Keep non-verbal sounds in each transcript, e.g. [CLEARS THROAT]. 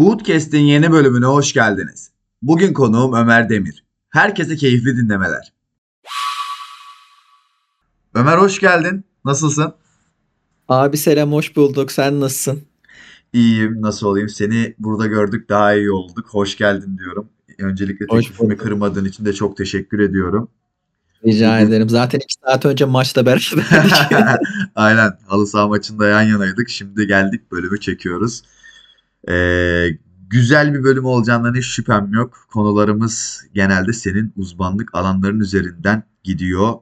Hoodcast'in yeni bölümüne hoş geldiniz. Bugün konuğum Ömer Demir. Herkese keyifli dinlemeler. Ömer hoş geldin. Nasılsın? Abi selam hoş bulduk. Sen nasılsın? İyiyim. Nasıl olayım? Seni burada gördük daha iyi olduk. Hoş geldin diyorum. Öncelikle teklifimi kırmadığın için de çok teşekkür ediyorum. Rica Bugün ederim. Zaten iki saat önce maçta beraberdik. [LAUGHS] Aynen. Halı saha maçında yan yanaydık. Şimdi geldik bölümü çekiyoruz. Ee, güzel bir bölüm olacağından hiç şüphem yok. Konularımız genelde senin uzmanlık alanların üzerinden gidiyor.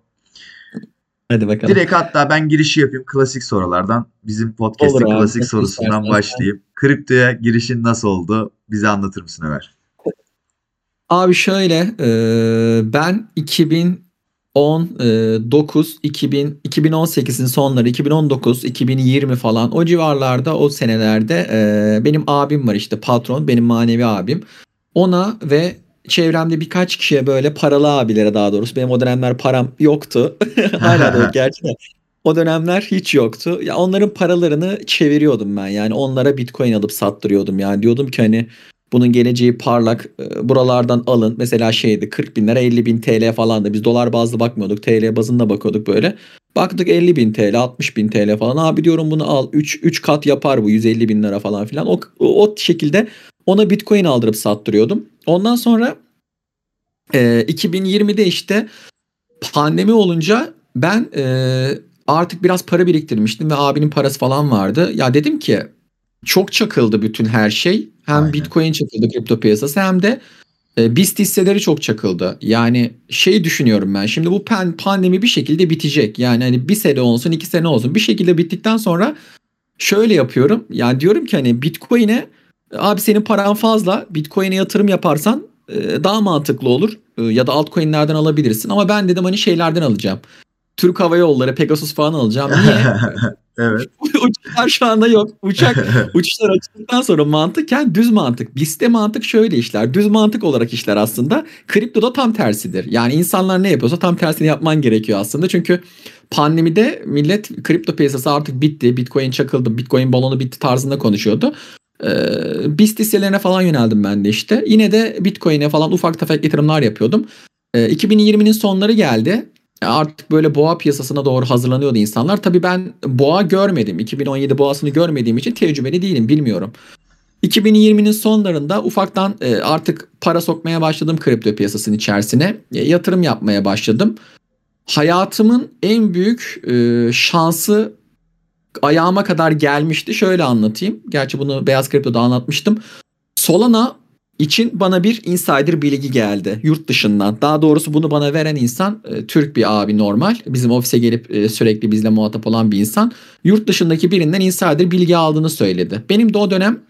Hadi bakalım. Direkt hatta ben girişi yapayım klasik sorulardan. Bizim podcast'in Olur abi. klasik sorusundan istersen sen. başlayayım. Kriptoya girişin nasıl oldu? Bize anlatır mısın Ömer? Abi şöyle e, ben 2019, 2000, 2018'in sonları, 2019, 2020 falan o civarlarda o senelerde e, benim abim var işte patron benim manevi abim. Ona ve çevremde birkaç kişiye böyle paralı abilere daha doğrusu benim o dönemler param yoktu. [LAUGHS] Hala da [LAUGHS] gerçi de. O dönemler hiç yoktu. Ya onların paralarını çeviriyordum ben. Yani onlara Bitcoin alıp sattırıyordum. Yani diyordum ki hani bunun geleceği parlak. e, Buralardan alın. Mesela şeydi 40 bin lira 50 bin TL falandı. Biz dolar bazlı bakmıyorduk. TL bazında bakıyorduk böyle. Baktık 50 bin TL 60 bin TL falan. Abi diyorum bunu al. 3, 3 kat yapar bu 150 bin lira falan filan. O, o, şekilde ona Bitcoin aldırıp sattırıyordum. Ondan sonra e, 2020'de işte pandemi olunca ben e, artık biraz para biriktirmiştim ve abinin parası falan vardı. Ya dedim ki çok çakıldı bütün her şey. Hem Aynen. Bitcoin çakıldı kripto piyasası hem de e, BIST hisseleri çok çakıldı. Yani şey düşünüyorum ben şimdi bu pan- pandemi bir şekilde bitecek. Yani hani bir sene olsun iki sene olsun bir şekilde bittikten sonra şöyle yapıyorum. Yani diyorum ki hani Bitcoin'e abi senin paran fazla Bitcoin'e yatırım yaparsan e, daha mantıklı olur. E, Ya da altcoin'lerden alabilirsin ama ben dedim hani şeylerden alacağım. Türk Hava Yolları, Pegasus falan alacağım. Niye? [LAUGHS] Evet. [LAUGHS] Uçaklar şu anda yok. Uçak [LAUGHS] uçuşlar açıldıktan sonra mantıken düz mantık. BIST'te mantık şöyle işler. Düz mantık olarak işler aslında. Kriptoda tam tersidir. Yani insanlar ne yapıyorsa tam tersini yapman gerekiyor aslında. Çünkü pandemide millet kripto piyasası artık bitti. Bitcoin çakıldı. Bitcoin balonu bitti tarzında konuşuyordu. Ee, BIST hisselerine falan yöneldim ben de işte. Yine de Bitcoin'e falan ufak tefek yatırımlar yapıyordum. Ee, 2020'nin sonları geldi. Artık böyle boğa piyasasına doğru hazırlanıyordu insanlar. Tabii ben boğa görmedim. 2017 boğasını görmediğim için tecrübeli değilim bilmiyorum. 2020'nin sonlarında ufaktan e, artık para sokmaya başladım kripto piyasasının içerisine. E, Yatırım yapmaya başladım. Hayatımın en büyük e, şansı ayağıma kadar gelmişti. Şöyle anlatayım. Gerçi bunu Beyaz Kripto'da anlatmıştım. Solana için bana bir insider bilgi geldi yurt dışından. Daha doğrusu bunu bana veren insan e, Türk bir abi normal. Bizim ofise gelip e, sürekli bizle muhatap olan bir insan. Yurt dışındaki birinden insider bilgi aldığını söyledi. Benim de o dönem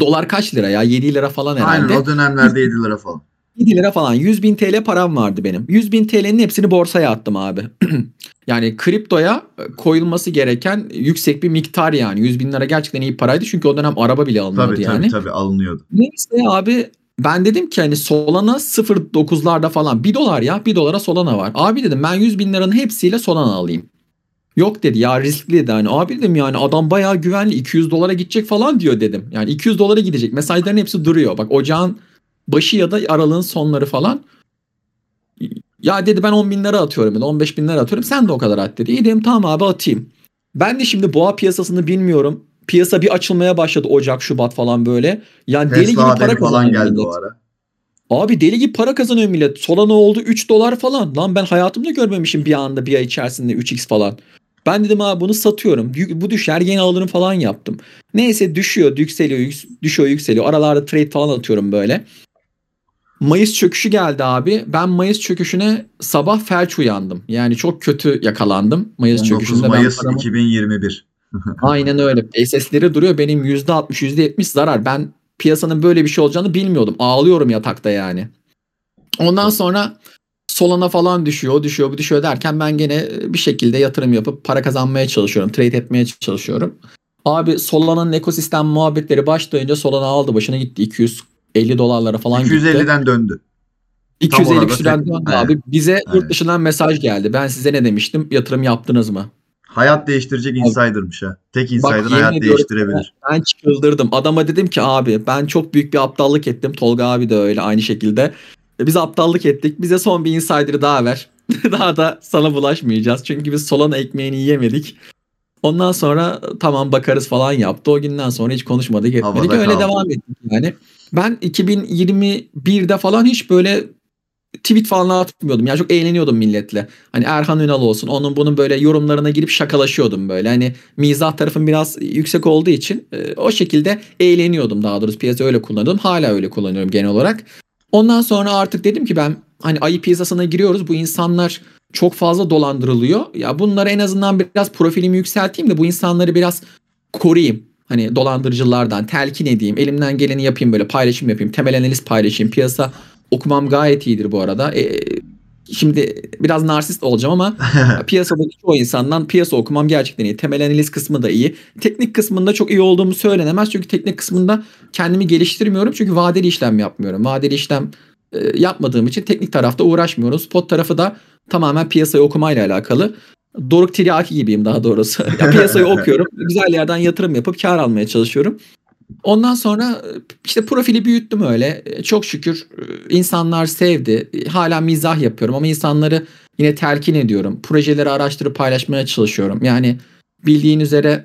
dolar kaç lira ya 7 lira falan herhalde. Aynen o dönemlerde 7 lira falan. 7 lira falan 100 bin TL param vardı benim. 100 bin TL'nin hepsini borsaya attım abi. [CLEARS THROAT] yani kriptoya koyulması gereken yüksek bir miktar yani. 100 bin lira gerçekten iyi paraydı çünkü o dönem araba bile alınıyordu Tabii yani. tabii tabii alınıyordu. Neyse abi ben dedim ki hani Solana 0.9'larda falan 1 dolar ya 1 dolara Solana var. Abi dedim ben 100 bin liranın hepsiyle Solana alayım. Yok dedi ya riskli dedi hani abi dedim yani adam bayağı güvenli 200 dolara gidecek falan diyor dedim. Yani 200 dolara gidecek mesajların hepsi duruyor bak ocağın başı ya da aralığın sonları falan. Ya dedi ben 10 bin lira atıyorum dedi 15 bin lira atıyorum sen de o kadar at dedi. İyi dedim tamam abi atayım. Ben de şimdi boğa piyasasını bilmiyorum. Piyasa bir açılmaya başladı Ocak, Şubat falan böyle. Yani deli gibi Tesla para kazanıyor geldi millet. ara. Abi deli gibi para kazanıyor millet. Solana oldu 3 dolar falan. Lan ben hayatımda görmemişim bir anda bir ay içerisinde 3x falan. Ben dedim abi bunu satıyorum. Bu düşer yeni alırım falan yaptım. Neyse düşüyor, yükseliyor, yüks- düşüyor, yükseliyor. Aralarda trade falan atıyorum böyle. Mayıs çöküşü geldi abi. Ben Mayıs çöküşüne sabah felç uyandım. Yani çok kötü yakalandım Mayıs 19 çöküşünde. Ben Mayıs paramı- 2021. [LAUGHS] Aynen öyle. SS'leri duruyor. Benim %60, %70 zarar. Ben piyasanın böyle bir şey olacağını bilmiyordum. Ağlıyorum yatakta yani. Ondan sonra Solana falan düşüyor, o düşüyor, bu düşüyor derken ben gene bir şekilde yatırım yapıp para kazanmaya çalışıyorum. Trade etmeye çalışıyorum. Abi Solana'nın ekosistem muhabbetleri başlayınca Solana aldı başına gitti. 250 dolarlara falan gitti. 250'den döndü. 250 orada küsürden tek- döndü Evet. abi. Bize Evet. yurt dışından mesaj geldi. Ben size ne demiştim? Yatırım yaptınız mı? Hayat değiştirecek insider'mış ha. Tek insider hayat değiştirebilir. Ben çıldırdım. Adama dedim ki abi ben çok büyük bir aptallık ettim. Tolga abi de öyle aynı şekilde. E, Biz aptallık ettik. Bize son bir insider'ı daha ver. [LAUGHS] daha da sana bulaşmayacağız. Çünkü biz Solana ekmeğini yiyemedik. Ondan sonra tamam bakarız falan yaptı. O günden sonra hiç konuşmadık etmedik. Havada Öyle kaldı. devam ettik yani. Ben 2021'de falan hiç böyle tweet falan atmıyordum. Yani çok eğleniyordum milletle. Hani Erhan Ünal olsun onun bunun böyle yorumlarına girip şakalaşıyordum böyle. Hani mizah tarafım biraz yüksek olduğu için e, o şekilde eğleniyordum daha doğrusu piyasa öyle kullanıyordum. Hala öyle kullanıyorum genel olarak. Ondan sonra artık dedim ki ben hani ayı piyasasına giriyoruz. Bu insanlar çok fazla dolandırılıyor. Ya bunları en azından biraz profilimi yükselteyim de bu insanları biraz koruyayım. Hani dolandırıcılardan telkin edeyim. Elimden geleni yapayım böyle paylaşım yapayım. Temel analiz paylaşayım. Piyasa okumam gayet iyidir bu arada. E, şimdi biraz narsist olacağım ama [LAUGHS] piyasadaki çoğu insandan piyasa okumam gerçekten iyi. Temel analiz kısmı da iyi. Teknik kısmında çok iyi olduğumu söylenemez. Çünkü teknik kısmında kendimi geliştirmiyorum. Çünkü vadeli işlem yapmıyorum. Vadeli işlem e, yapmadığım için teknik tarafta uğraşmıyorum. Spot tarafı da tamamen piyasayı okumayla alakalı. Doruk Tiryaki gibiyim daha doğrusu. [LAUGHS] ya piyasayı okuyorum. Güzel yerden yatırım yapıp kar almaya çalışıyorum. Ondan sonra işte profili büyüttüm öyle. Çok şükür e, insanlar sevdi. Hala mizah yapıyorum ama insanları yine telkin ediyorum. Projeleri araştırıp paylaşmaya çalışıyorum. Yani bildiğin üzere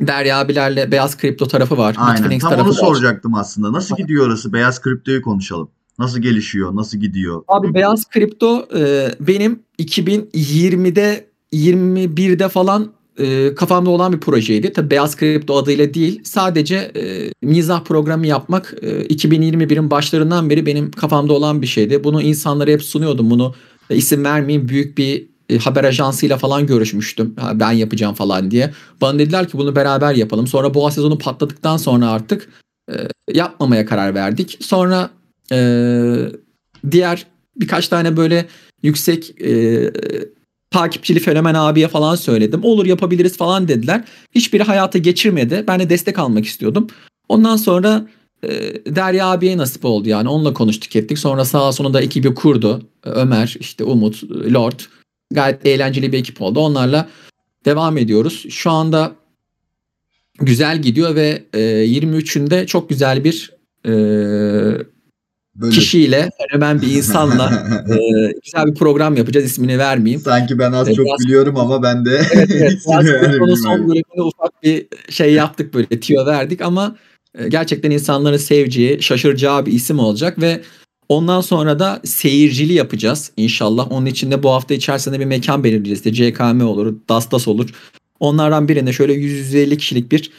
Derya abilerle Beyaz Kripto tarafı var. Aynen. Bitfinex Tam tarafı onu var. soracaktım aslında. Nasıl gidiyor orası? Beyaz kriptoyu konuşalım. Nasıl gelişiyor? Nasıl gidiyor? Abi beyaz kripto e, benim 2020'de 21'de falan e, kafamda olan bir projeydi. Tabii beyaz kripto adıyla değil. Sadece e, mizah programı yapmak e, 2021'in başlarından beri benim kafamda olan bir şeydi. Bunu insanlara hep sunuyordum. Bunu e, isim vermeyeyim büyük bir e, haber ajansıyla falan görüşmüştüm. Ha, ben yapacağım falan diye. Bana dediler ki bunu beraber yapalım. Sonra boğa sezonu patladıktan sonra artık e, yapmamaya karar verdik. Sonra e, diğer birkaç tane böyle yüksek e, takipçili fenomen abiye falan söyledim. Olur yapabiliriz falan dediler. Hiçbiri hayata geçirmedi. Ben de destek almak istiyordum. Ondan sonra e, Derya abiye nasip oldu yani. Onunla konuştuk ettik. Sonra sağa sonunda ekibi kurdu. Ömer, işte Umut, Lord. Gayet eğlenceli bir ekip oldu. Onlarla devam ediyoruz. Şu anda güzel gidiyor ve e, 23'ünde çok güzel bir e, Böyle. kişiyle, [LAUGHS] fenomen bir insanla [LAUGHS] e, güzel bir program yapacağız. İsmini vermeyeyim. Sanki ben az Evet, çok biraz- biliyorum ama ben de Evet, evet. [LAUGHS] Biraz son bölümünde ufak bir şey yaptık böyle tiyo verdik ama e, gerçekten insanların seveceği, şaşıracağı bir isim olacak ve ondan sonra da seyircili yapacağız inşallah. Onun için de bu hafta içerisinde bir mekan belirleyeceğiz. İşte CKM olur, Dastas olur. Onlardan birinde şöyle 150 kişilik bir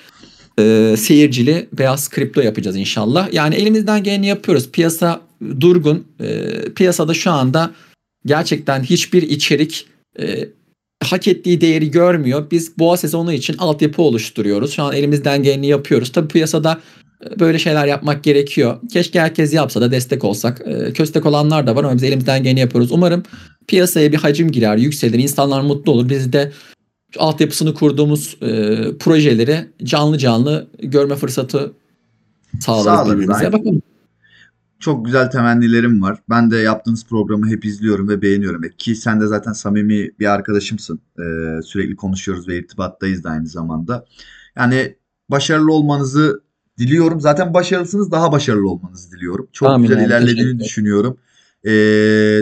e, seyircili beyaz kripto yapacağız inşallah. Yani elimizden geleni yapıyoruz. Piyasa durgun. E, piyasada şu anda gerçekten hiçbir içerik e, hak ettiği değeri görmüyor. Biz boğa sezonu için altyapı oluşturuyoruz. Şu an elimizden geleni yapıyoruz. Tabii piyasada e, böyle şeyler yapmak gerekiyor. Keşke herkes yapsa da destek olsak. E, Köstek olanlar da var ama biz elimizden geleni yapıyoruz. Umarım piyasaya bir hacim girer, yükselir, insanlar mutlu olur. Biz de altyapısını kurduğumuz e, projeleri canlı canlı görme fırsatı sağlarız, birbirimize. Bakalım. Çok güzel temennilerim var. Ben de yaptığınız programı hep izliyorum ve beğeniyorum. Ki sen de zaten samimi bir arkadaşımsın. Ee, sürekli konuşuyoruz ve irtibattayız da aynı zamanda. Yani başarılı olmanızı diliyorum. Zaten başarılısınız daha başarılı olmanızı diliyorum. Çok Amin güzel abi, ilerlediğini düşünüyorum. Ee,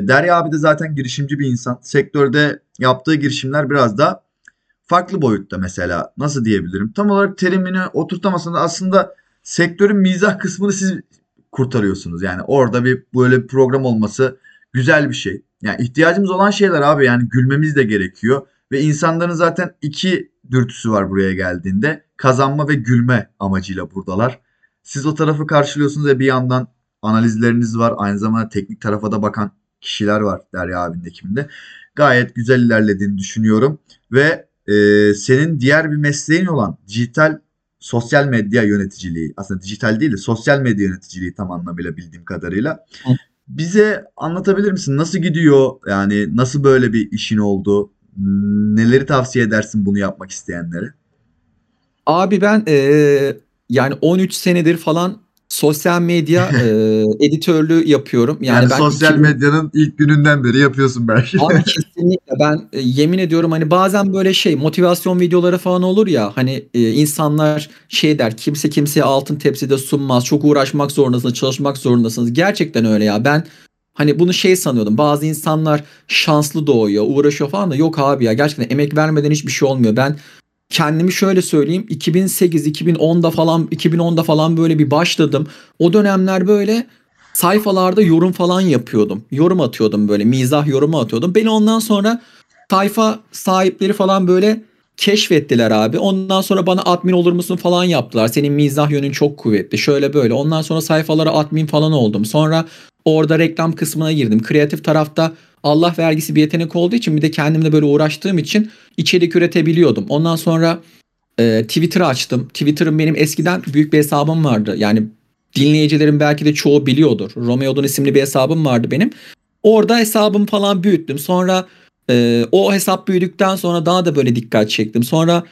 Derya abi de zaten girişimci bir insan. Sektörde yaptığı girişimler biraz da farklı boyutta mesela. Nasıl diyebilirim? Tam olarak terimini oturtamasın da aslında sektörün mizah kısmını siz kurtarıyorsunuz. Yani orada bir böyle bir program olması güzel bir şey. Yani ihtiyacımız olan şeyler abi yani gülmemiz de gerekiyor ve insanların zaten iki dürtüsü var buraya geldiğinde. Kazanma ve gülme amacıyla buradalar. Siz o tarafı karşılıyorsunuz ve bir yandan analizleriniz var. Aynı zamanda teknik tarafa da bakan kişiler var Derya abinin ekibinde. Gayet güzel ilerlediğini düşünüyorum ve e, senin diğer bir mesleğin olan dijital sosyal medya yöneticiliği aslında dijital değil de sosyal medya yöneticiliği tam anlamıyla bildiğim kadarıyla. Hı. Bize anlatabilir misin? Nasıl gidiyor? Yani nasıl böyle bir işin oldu? Neleri tavsiye edersin bunu yapmak isteyenlere? Abi ben eee, yani 13 senedir falan sosyal medya [LAUGHS] e, editörlüğü yapıyorum. Yani, Yani ben sosyal 2000 medyanın ilk gününden beri yapıyorsun belki. Abi [LAUGHS] kesinlikle ben e, yemin ediyorum hani bazen böyle şey motivasyon videoları falan olur ya hani e, insanlar şey der kimse kimseye altın tepside sunmaz çok uğraşmak zorundasınız çalışmak zorundasınız gerçekten öyle ya ben hani bunu şey sanıyordum bazı insanlar şanslı doğuyor uğraşıyor falan da yok abi ya gerçekten emek vermeden hiçbir şey olmuyor ben kendimi şöyle söyleyeyim 2008 2010'da falan 2010'da falan böyle bir başladım o dönemler böyle sayfalarda yorum falan yapıyordum. Yorum atıyordum böyle mizah yorumu atıyordum. Beni ondan sonra sayfa sahipleri falan böyle keşfettiler abi. Ondan sonra bana admin olur musun falan yaptılar. Senin mizah yönün çok kuvvetli. Şöyle böyle. Ondan sonra sayfalara admin falan oldum. Sonra orada reklam kısmına girdim. Kreatif tarafta Allah vergisi bir yetenek olduğu için bir de kendimle böyle uğraştığım için içerik üretebiliyordum. Ondan sonra e, Twitter açtım. Twitter'ın benim eskiden büyük bir hesabım vardı. Yani dinleyicilerin belki de çoğu biliyordur. Romeo'dun isimli bir hesabım vardı benim. Orada hesabımı falan büyüttüm. Sonra e, o hesap büyüdükten sonra daha da böyle dikkat çektim. Sonra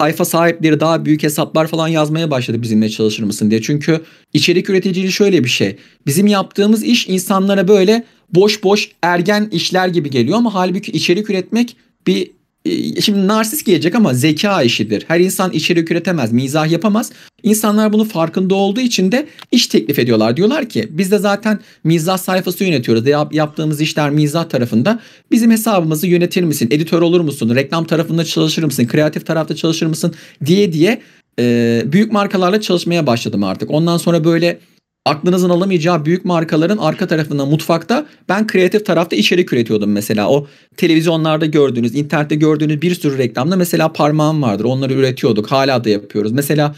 sayfa sahipleri daha büyük hesaplar falan yazmaya başladı bizimle çalışır mısın diye. Çünkü içerik üreticiliği şöyle bir şey. Bizim yaptığımız iş insanlara böyle boş boş ergen işler gibi geliyor ama halbuki içerik üretmek bir e, şimdi narsist gelecek ama zeka işidir. Her insan içerik üretemez, mizah yapamaz. İnsanlar bunu farkında olduğu için de iş teklif ediyorlar. Diyorlar ki biz de zaten mizah sayfası yönetiyoruz. Yap- yaptığımız işler mizah tarafında. Bizim hesabımızı yönetir misin? Editör olur musun? Reklam tarafında çalışır mısın? Kreatif tarafta çalışır mısın? Diye diye e, büyük markalarla çalışmaya başladım artık. Ondan sonra böyle aklınızın alamayacağı büyük markaların arka tarafında mutfakta ben kreatif tarafta içerik üretiyordum mesela. O televizyonlarda gördüğünüz, internette gördüğünüz bir sürü reklamda mesela parmağım vardır. Onları üretiyorduk. Hala da yapıyoruz. Mesela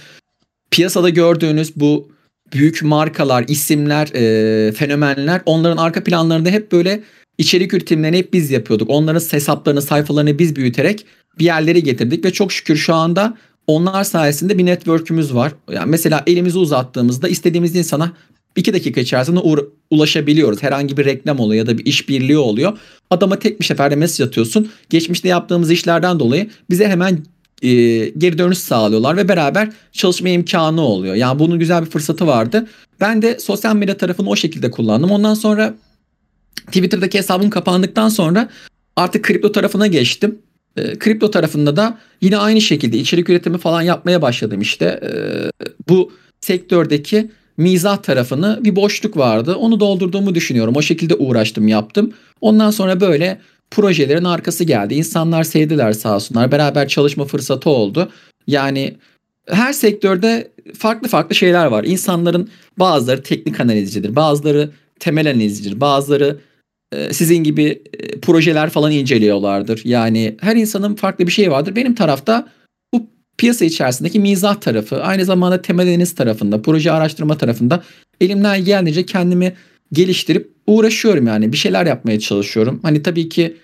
piyasada gördüğünüz bu büyük markalar, isimler, e, fenomenler onların arka planlarında hep böyle içerik üretimlerini hep biz yapıyorduk. Onların hesaplarını, sayfalarını biz büyüterek bir yerlere getirdik ve çok şükür şu anda onlar sayesinde bir network'ümüz var. Yani mesela elimizi uzattığımızda istediğimiz insana 2 dakika içerisinde ulaşabiliyoruz. Herhangi bir reklam oluyor ya da bir işbirliği oluyor. Adama tek bir seferde mesaj atıyorsun. Geçmişte yaptığımız işlerden dolayı bize hemen e, geri dönüş sağlıyorlar ve beraber çalışma imkanı oluyor. Yani bunun güzel bir fırsatı vardı. Ben de sosyal medya tarafını o şekilde kullandım. Ondan sonra Twitter'daki hesabım kapandıktan sonra artık kripto tarafına geçtim. E, kripto tarafında da yine aynı şekilde içerik üretimi falan yapmaya başladım işte. E, bu sektördeki mizah tarafını bir boşluk vardı. Onu doldurduğumu düşünüyorum. O şekilde uğraştım yaptım. Ondan sonra böyle projelerin arkası geldi. İnsanlar sevdiler sağ olsunlar. Beraber çalışma fırsatı oldu. Yani her sektörde farklı farklı şeyler var. İnsanların bazıları teknik analizcidir, bazıları temel analizcidir, bazıları sizin gibi e, projeler falan inceliyorlardır. Yani her insanın farklı bir şey vardır. Benim tarafta bu piyasa içerisindeki mizah tarafı, aynı zamanda temel analiz tarafında, proje araştırma tarafında elimden geldiğince kendimi geliştirip uğraşıyorum yani. Bir şeyler yapmaya çalışıyorum. Hani tabii ki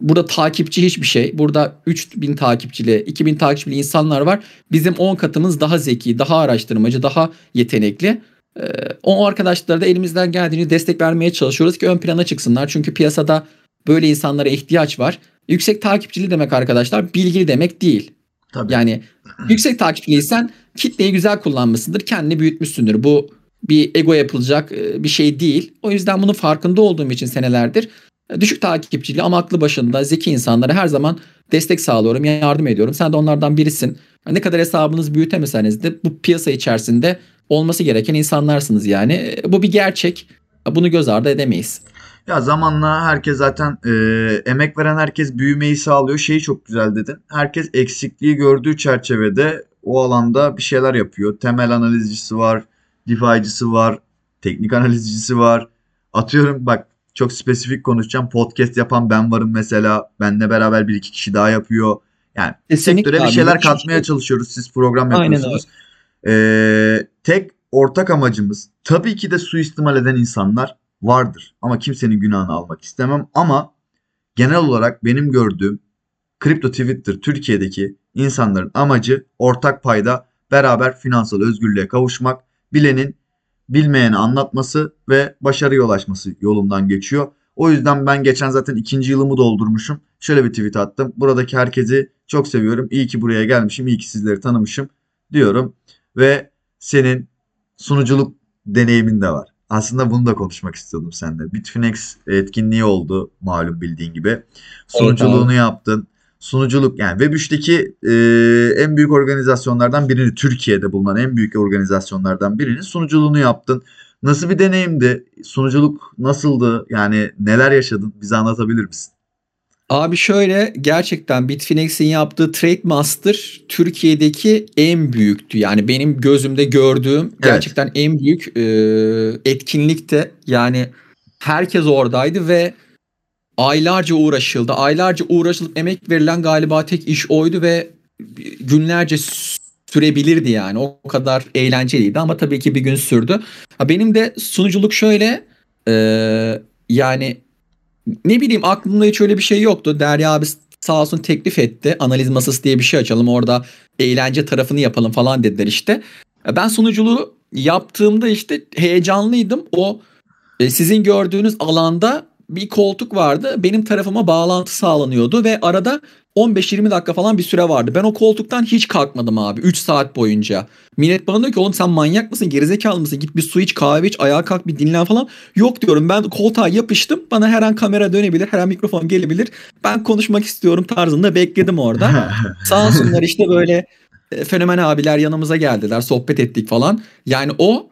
burada takipçi hiçbir şey. Burada 3000 takipçili, 2000 takipçili insanlar var. Bizim 10 katımız daha zeki, daha araştırmacı, daha yetenekli. Ee, o arkadaşlara da elimizden geldiğince destek vermeye çalışıyoruz ki ön plana çıksınlar. Çünkü piyasada böyle insanlara ihtiyaç var. Yüksek takipçili demek arkadaşlar bilgili demek değil. Tabii. Yani [CLEARS THROAT] yüksek takipçiliysen kitleyi güzel kullanmışsındır, kendini büyütmüşsündür. Bu bir ego yapılacak e, bir şey değil. O yüzden bunun farkında olduğum için senelerdir e, düşük takipçili ama aklı başında zeki insanlara her zaman destek sağlıyorum, yardım ediyorum. Sen de onlardan birisin. Ne kadar hesabınızı büyütemeseniz de bu piyasa içerisinde olması gereken insanlarsınız yani. E, Bu bir gerçek. Bunu göz ardı edemeyiz. Ya zamanla herkes zaten e, emek veren herkes büyümeyi sağlıyor. Şeyi çok güzel dedin. Herkes eksikliği gördüğü çerçevede o alanda bir şeyler yapıyor. Temel analizcisi var, DeFi'cisi var, teknik analizcisi var. Atıyorum bak çok spesifik konuşacağım. Podcast yapan ben varım mesela. Benle beraber bir iki kişi daha yapıyor. Yani Kesinlikle sektöre bir abi, şeyler bir katmaya şey. çalışıyoruz. Siz program Aynen yapıyorsunuz. Ee, tek ortak amacımız tabii ki de suistimal eden insanlar vardır. Ama kimsenin günahını almak istemem. Ama genel olarak benim gördüğüm kripto Twitter Türkiye'deki insanların amacı ortak payda beraber finansal özgürlüğe kavuşmak, bilenin bilmeyeni anlatması ve başarıya ulaşması yolundan geçiyor. O yüzden ben geçen zaten ikinci yılımı doldurmuşum. Şöyle bir tweet attım. Buradaki herkesi çok seviyorum. İyi ki buraya gelmişim. İyi ki sizleri tanımışım diyorum. Ve senin sunuculuk deneyimin de var. Aslında bunu da konuşmak istiyordum seninle. Bitfinex etkinliği oldu malum bildiğin gibi. Sunuculuğunu yaptın. Sunuculuk yani Web3'teki e, en büyük organizasyonlardan birini Türkiye'de bulunan en büyük organizasyonlardan birinin sunuculuğunu yaptın. Nasıl bir deneyimdi? Sunuculuk nasıldı? Yani neler yaşadın? Bize anlatabilir misin? Abi şöyle gerçekten Bitfinex'in yaptığı Trade Master Türkiye'deki en büyüktü. Yani benim gözümde gördüğüm gerçekten en büyük e, etkinlikte. Yani herkes oradaydı ve aylarca uğraşıldı. Aylarca uğraşılıp emek verilen galiba tek iş oydu ve günlerce sürebilirdi yani. O kadar eğlenceliydi ama tabii ki bir gün sürdü. Benim de sunuculuk şöyle e, yani ne bileyim aklımda hiç öyle bir şey yoktu. Derya abi sağ olsun teklif etti. Analiz masası diye bir şey açalım. Orada eğlence tarafını yapalım falan dediler işte. Ben sunuculuğu yaptığımda işte heyecanlıydım. O e, sizin gördüğünüz alanda bir koltuk vardı. Benim tarafıma bağlantı sağlanıyordu ve arada 15-20 dakika falan bir süre vardı. Ben o koltuktan hiç kalkmadım abi 3 saat boyunca. Millet bana diyor ki oğlum sen manyak mısın gerizekalı mısın git bir su iç kahve iç ayağa kalk bir dinlen falan. Yok diyorum ben koltuğa yapıştım bana her an kamera dönebilir her an mikrofon gelebilir. Ben konuşmak istiyorum tarzında bekledim orada. [LAUGHS] Sağ olsunlar işte böyle e, fenomen abiler yanımıza geldiler sohbet ettik falan. Yani o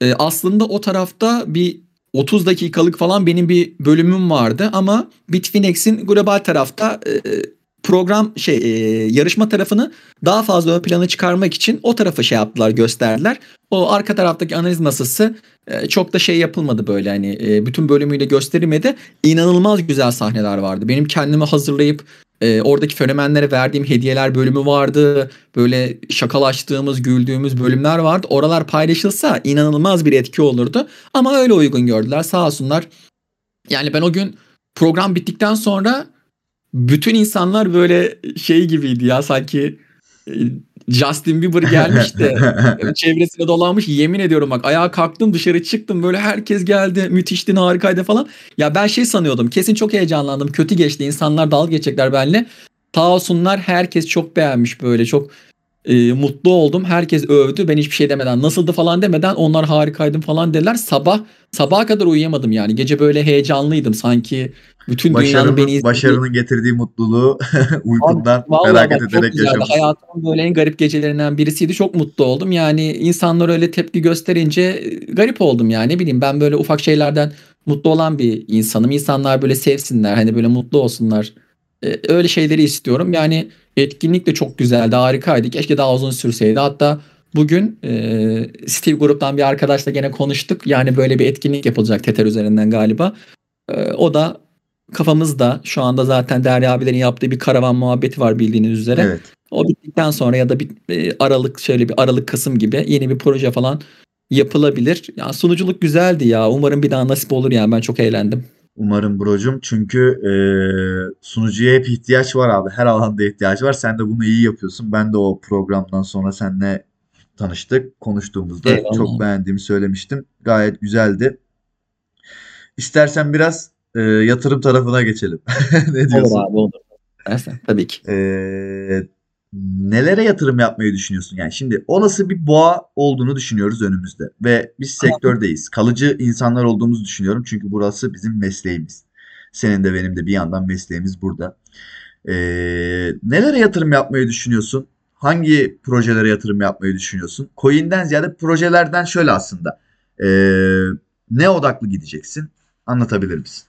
e, aslında o tarafta bir 30 dakikalık falan benim bir bölümüm vardı ama Bitfinex'in global tarafta e, program şey e, yarışma tarafını daha fazla ön plana çıkarmak için o tarafı şey yaptılar gösterdiler. O arka taraftaki analiz masası e, çok da şey yapılmadı böyle hani e, bütün bölümüyle gösterilmedi. İnanılmaz güzel sahneler vardı. Benim kendimi hazırlayıp e, oradaki fenomenlere verdiğim hediyeler bölümü vardı. Böyle şakalaştığımız, güldüğümüz bölümler vardı. Oralar paylaşılsa inanılmaz bir etki olurdu. Ama öyle uygun gördüler sağ olsunlar. Yani ben o gün program bittikten sonra bütün insanlar böyle şey gibiydi ya sanki e, Justin Bieber gelmiş de [LAUGHS] çevresine dolanmış yemin ediyorum bak ayağa kalktım dışarı çıktım böyle herkes geldi müthişti harikaydı falan. Ya ben şey sanıyordum kesin çok heyecanlandım kötü geçti insanlar dalga geçecekler benimle. Sağ olsunlar herkes çok beğenmiş böyle çok e, mutlu oldum. Herkes övdü. Ben hiçbir şey demeden nasıldı falan demeden onlar harikaydım falan dediler. Sabah sabaha kadar uyuyamadım yani. Gece böyle heyecanlıydım sanki bütün dünyanın beni izlediği. Başarının getirdiği mutluluğu [LAUGHS] uykundan Abi, felaket bak, ederek yaşamışsın. Hayatımın böyle en garip gecelerinden birisiydi. Çok mutlu oldum. Yani insanlar öyle tepki gösterince e, garip oldum yani. Ne bileyim ben böyle ufak şeylerden mutlu olan bir insanım. İnsanlar böyle sevsinler. Hani böyle mutlu olsunlar. Ee, öyle şeyleri istiyorum. Yani etkinlik de çok güzeldi. Harikaydı. Keşke daha uzun sürseydi. Hatta Bugün e, Steve Grup'tan bir arkadaşla gene konuştuk. Yani böyle bir etkinlik yapılacak Tether üzerinden galiba. E, o da kafamızda şu anda zaten Derya abilerin yaptığı bir karavan muhabbeti var bildiğiniz üzere. Evet. O bittikten sonra ya da bir e, Aralık şöyle bir Aralık Kasım gibi yeni bir proje falan yapılabilir. Ya sunuculuk güzeldi ya. Umarım bir daha nasip olur yani ben çok eğlendim. Umarım brocum. Çünkü e, sunucuya hep ihtiyaç var abi. Her alanda ihtiyaç var. Sen de bunu iyi yapıyorsun. Ben de o programdan sonra seninle tanıştık. Konuştuğumuzda Eyvallah. çok beğendiğimi söylemiştim. Gayet güzeldi. İstersen biraz e, yatırım tarafına geçelim. [LAUGHS] ne diyorsun? Olur abi olur. Dersen, tabii ki. E, nelere yatırım yapmayı düşünüyorsun? Yani şimdi olası bir boğa olduğunu düşünüyoruz önümüzde ve biz sektördeyiz. Kalıcı insanlar olduğumuzu düşünüyorum çünkü burası bizim mesleğimiz. Senin de benim de bir yandan mesleğimiz burada. E, nelere yatırım yapmayı düşünüyorsun? hangi projelere yatırım yapmayı düşünüyorsun? Coin'den ziyade projelerden şöyle aslında. E, ne odaklı gideceksin? Anlatabilir misin?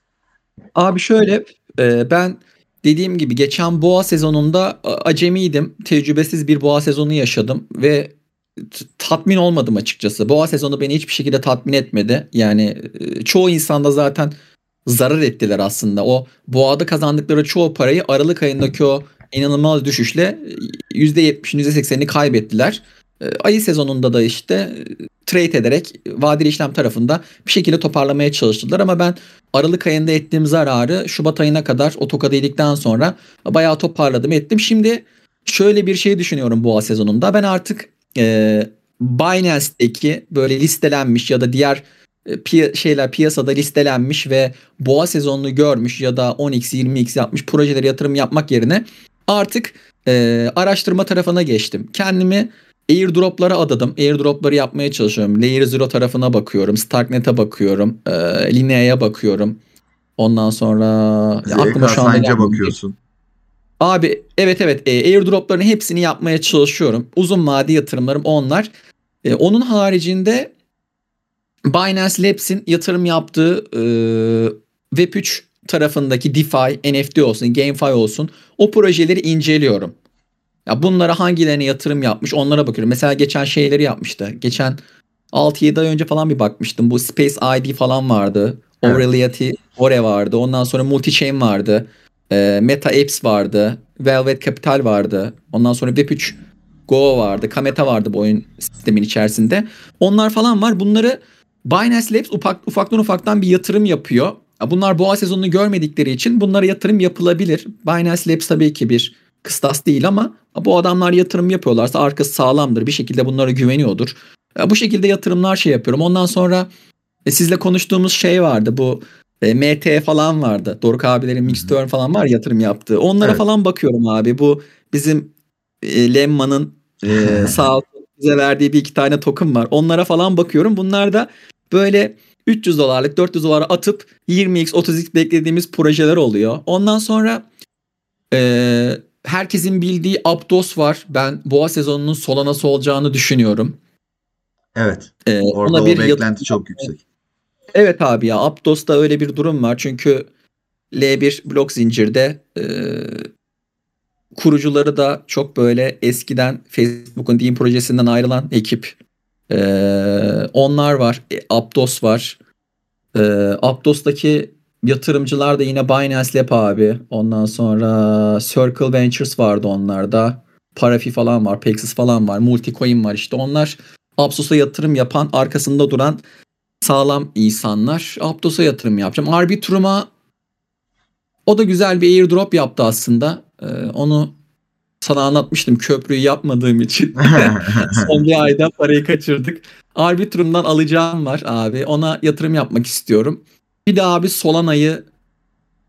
Abi şöyle e, ben dediğim gibi geçen boğa sezonunda acemiydim. Tecrübesiz bir boğa sezonu yaşadım ve tatmin olmadım açıkçası. Boğa sezonu beni hiçbir şekilde tatmin etmedi. Yani e, çoğu insanda zaten zarar ettiler aslında. O boğada kazandıkları çoğu parayı Aralık ayındaki o inanılmaz düşüşle %70'in %80'ini kaybettiler. Ee, ayı sezonunda da işte e, trade ederek vadeli işlem tarafında bir şekilde toparlamaya çalıştılar ama ben Aralık ayında ettiğim zararı Şubat ayına kadar o tokadı yedikten sonra bayağı toparladım ettim. Şimdi şöyle bir şey düşünüyorum boğa sezonunda. Ben artık e, Binance'deki böyle listelenmiş ya da diğer e, şeyler piyasada listelenmiş ve boğa sezonunu görmüş ya da 10x 20x yapmış projelere yatırım yapmak yerine artık e, araştırma tarafına geçtim. Kendimi airdroplara adadım. Airdropları yapmaya çalışıyorum. Layer Zero tarafına bakıyorum. Starknet'e bakıyorum. E, Linea'ya bakıyorum. Ondan sonra ya aklıma şu anda bakıyorsun. Abi evet evet e, airdropların hepsini yapmaya çalışıyorum. Uzun vade yatırımlarım onlar. E, onun haricinde Binance Labs'in yatırım yaptığı e, Web3 tarafındaki DeFi, NFT olsun, GameFi olsun o projeleri inceliyorum. Ya bunlara hangilerine yatırım yapmış onlara bakıyorum. Mesela geçen şeyleri yapmıştı. Geçen 6-7 ay önce falan bir bakmıştım. Bu Space ID falan vardı. Evet. Aureliity, Ore vardı. Ondan sonra Multichain vardı. E, Meta Apps vardı. Velvet Capital vardı. Ondan sonra Web3 Go vardı. Kameta vardı bu oyun sistemin içerisinde. Onlar falan var. Bunları Binance Labs ufak, ufaktan ufaktan bir yatırım yapıyor. Ya Bunlar boğa sezonunu görmedikleri için bunlara yatırım yapılabilir. Binance Labs tabii ki bir kıstas değil ama bu adamlar yatırım yapıyorlarsa arkası sağlamdır. Bir şekilde bunlara güveniyordur. Bu şekilde yatırımlar şey yapıyorum. Ondan sonra e, sizle konuştuğumuz şey vardı. Bu e, MT falan vardı. Doruk abilerin Mixturn falan var yatırım yaptığı. Onlara Evet. falan bakıyorum abi. Bu bizim e, Lemma'nın e, [LAUGHS] sağ bize verdiği bir iki tane token var. Onlara falan bakıyorum. Bunlar da böyle 300 dolarlık 400 dolara atıp 20x 30x beklediğimiz projeler oluyor. Ondan sonra e, herkesin bildiği Aptos var. Ben boğa sezonunun Solana'sı olacağını düşünüyorum. Evet. E, Orada ona o bir beklenti yatırım- çok yüksek. Evet abi ya Aptos'ta öyle bir durum var. Çünkü L1 blok zincirde e, kurucuları da çok böyle eskiden Facebook'un Dean projesinden ayrılan ekip. E, onlar var. E, Aptos var. E, Aptos'taki yatırımcılar da yine Binance Lab abi. Ondan sonra Circle Ventures vardı onlarda. Parafi falan var. Pexis falan var. Multicoin var işte. Onlar Aptos'a yatırım yapan arkasında duran sağlam insanlar. Aptos'a yatırım yapacağım. Arbitrum'a o da güzel bir airdrop yaptı aslında. Ee, onu sana anlatmıştım köprüyü yapmadığım için. [LAUGHS] Son bir ayda parayı kaçırdık. Arbitrum'dan alacağım var abi. Ona yatırım yapmak istiyorum. Bir de abi Solana'yı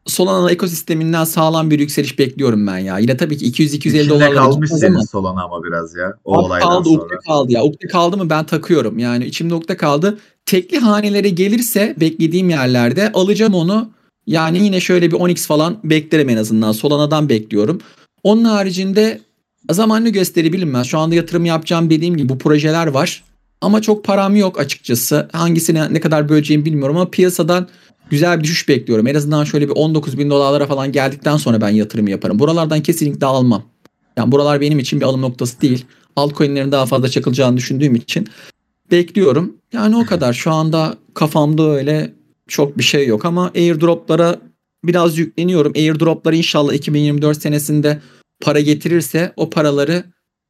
Solana ekosisteminden sağlam bir yükseliş bekliyorum ben ya. Yine tabii ki 200-250 İçinde dolarlara kalmış senin. Solana ama biraz ya. O Abi olaydan kaldı, sonra. ukde kaldı ya. Ukde kaldı mı ben takıyorum. Yani içimde ukde kaldı. Tekli hanelere gelirse beklediğim yerlerde alacağım onu. Yani yine şöyle bir 10x falan beklerim en azından. Solana'dan bekliyorum. Onun haricinde zamanlı gösteri bilinmez. Şu anda yatırım yapacağım dediğim gibi bu projeler var. Ama çok param yok açıkçası. Hangisine ne kadar böleceğimi bilmiyorum ama piyasadan güzel bir düşüş bekliyorum. En azından şöyle bir 19 bin dolarlara falan geldikten sonra ben yatırım yaparım. Buralardan kesinlikle almam. Yani buralar benim için bir alım noktası değil. Altcoin'lerin daha fazla çakılacağını düşündüğüm için bekliyorum. Yani o kadar. Şu anda kafamda öyle çok bir şey yok ama airdroplara biraz yükleniyorum. Airdroplar inşallah 2024 senesinde para getirirse o paraları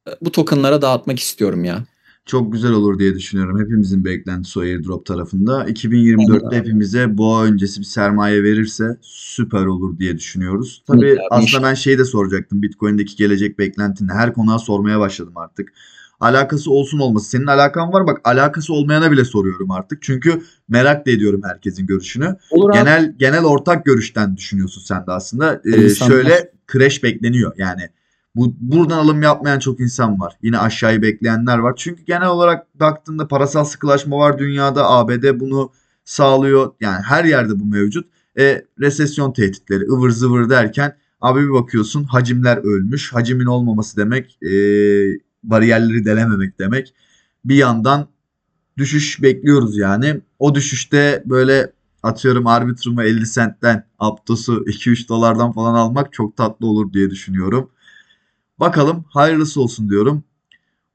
e, bu tokenlara dağıtmak istiyorum ya. Çok güzel olur diye düşünüyorum. Hepimizin beklentisi o airdrop tarafında. 2024'te Anladım. hepimize boğa öncesi bir sermaye verirse süper olur diye düşünüyoruz. Tabii Evet aslında ben şeyi de soracaktım. Bitcoin'deki gelecek beklentini her konuğa sormaya başladım artık. Alakası olsun olması. Senin alakan var bak alakası olmayana bile soruyorum artık. Çünkü merak da ediyorum herkesin görüşünü. Olur abi. Genel genel ortak görüşten düşünüyorsun sen de aslında. Ee, şöyle crash bekleniyor. Yani bu buradan alım yapmayan çok insan var. Yine aşağıyı bekleyenler var. Çünkü genel olarak baktığında parasal sıkılaşma var dünyada. ABD bunu sağlıyor. Yani her yerde bu mevcut. E, resesyon tehditleri ıvır zıvır derken abi bir bakıyorsun hacimler ölmüş. Hacimin olmaması demek e, bariyerleri delememek demek. Bir yandan düşüş bekliyoruz yani. O düşüşte böyle atıyorum Arbitrum'u 50 centten Aptos'u 2-3 dolardan falan almak çok tatlı olur diye düşünüyorum. Bakalım hayırlısı olsun diyorum.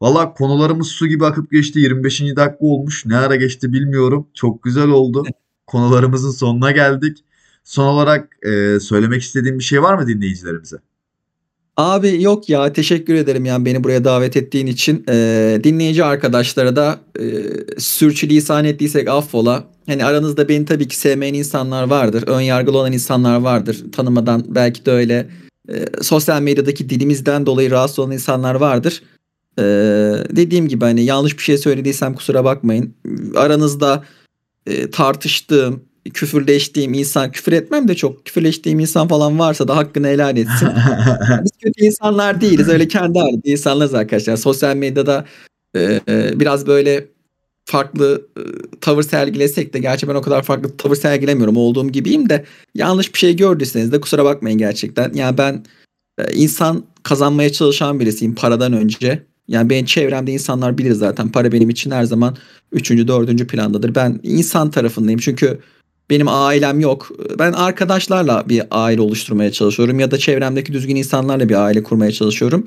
Valla konularımız su gibi akıp geçti. 25. dakika olmuş. Ne ara geçti bilmiyorum. Çok güzel oldu. [LAUGHS] Konularımızın sonuna geldik. Son olarak e, söylemek istediğim bir şey var mı dinleyicilerimize? Abi yok ya teşekkür ederim yani beni buraya davet ettiğin için. Ee, dinleyici arkadaşlara da e, sürçülisan ettiysek affola. Hani aranızda beni tabii ki sevmeyen insanlar vardır. Ön yargılı olan insanlar vardır. Tanımadan belki de öyle e, sosyal medyadaki dilimizden dolayı rahatsız olan insanlar vardır. Ee, dediğim gibi hani yanlış bir şey söylediysem kusura bakmayın. Aranızda e, tartıştığım küfürleştiğim insan küfür etmem de çok küfürleştiğim insan falan varsa da hakkını helal etsin. [LAUGHS] Biz kötü insanlar değiliz. Öyle kendi halinde insanlarız arkadaşlar. Sosyal medyada e, e, biraz böyle farklı e, tavır sergilesek de gerçi ben o kadar farklı tavır sergilemiyorum olduğum gibiyim de yanlış bir şey gördüyseniz de kusura bakmayın gerçekten. Yani ben e, insan kazanmaya çalışan birisiyim paradan önce. Yani benim çevremde insanlar bilir zaten para benim için her zaman üçüncü, dördüncü plandadır. Ben insan tarafındayım çünkü benim ailem yok. Ben arkadaşlarla bir aile oluşturmaya çalışıyorum ya da çevremdeki düzgün insanlarla bir aile kurmaya çalışıyorum.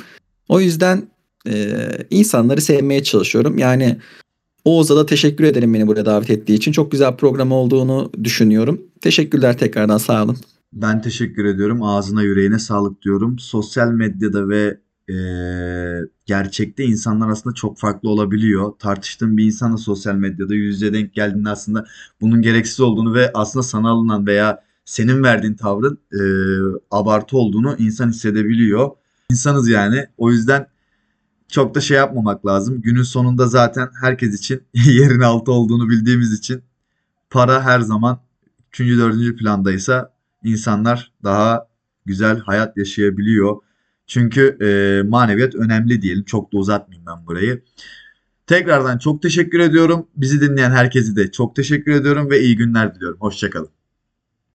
O yüzden e, insanları sevmeye çalışıyorum. Yani Oğuz'a da teşekkür ederim beni buraya davet ettiği için. Çok güzel program olduğunu düşünüyorum. Teşekkürler tekrardan sağ olun. Ben teşekkür ediyorum. Ağzına yüreğine sağlık diyorum. Sosyal medyada ve e, gerçekte insanlar aslında çok farklı olabiliyor. Tartıştığın bir insanla sosyal medyada yüz yüze denk geldiğinde aslında bunun gereksiz olduğunu ve aslında sana alınan veya senin verdiğin tavrın e, abartı olduğunu insan hissedebiliyor. İnsanız yani. O yüzden çok da şey yapmamak lazım. Günün sonunda zaten herkes için [LAUGHS] yerin altı olduğunu bildiğimiz için para her zaman 3. 4. plandaysa insanlar daha güzel hayat yaşayabiliyor. Çünkü e, maneviyat önemli diyelim. Çok da uzatmayayım ben burayı. Tekrardan çok teşekkür ediyorum. Bizi dinleyen herkese de çok teşekkür ediyorum ve iyi günler diliyorum. Hoşçakalın.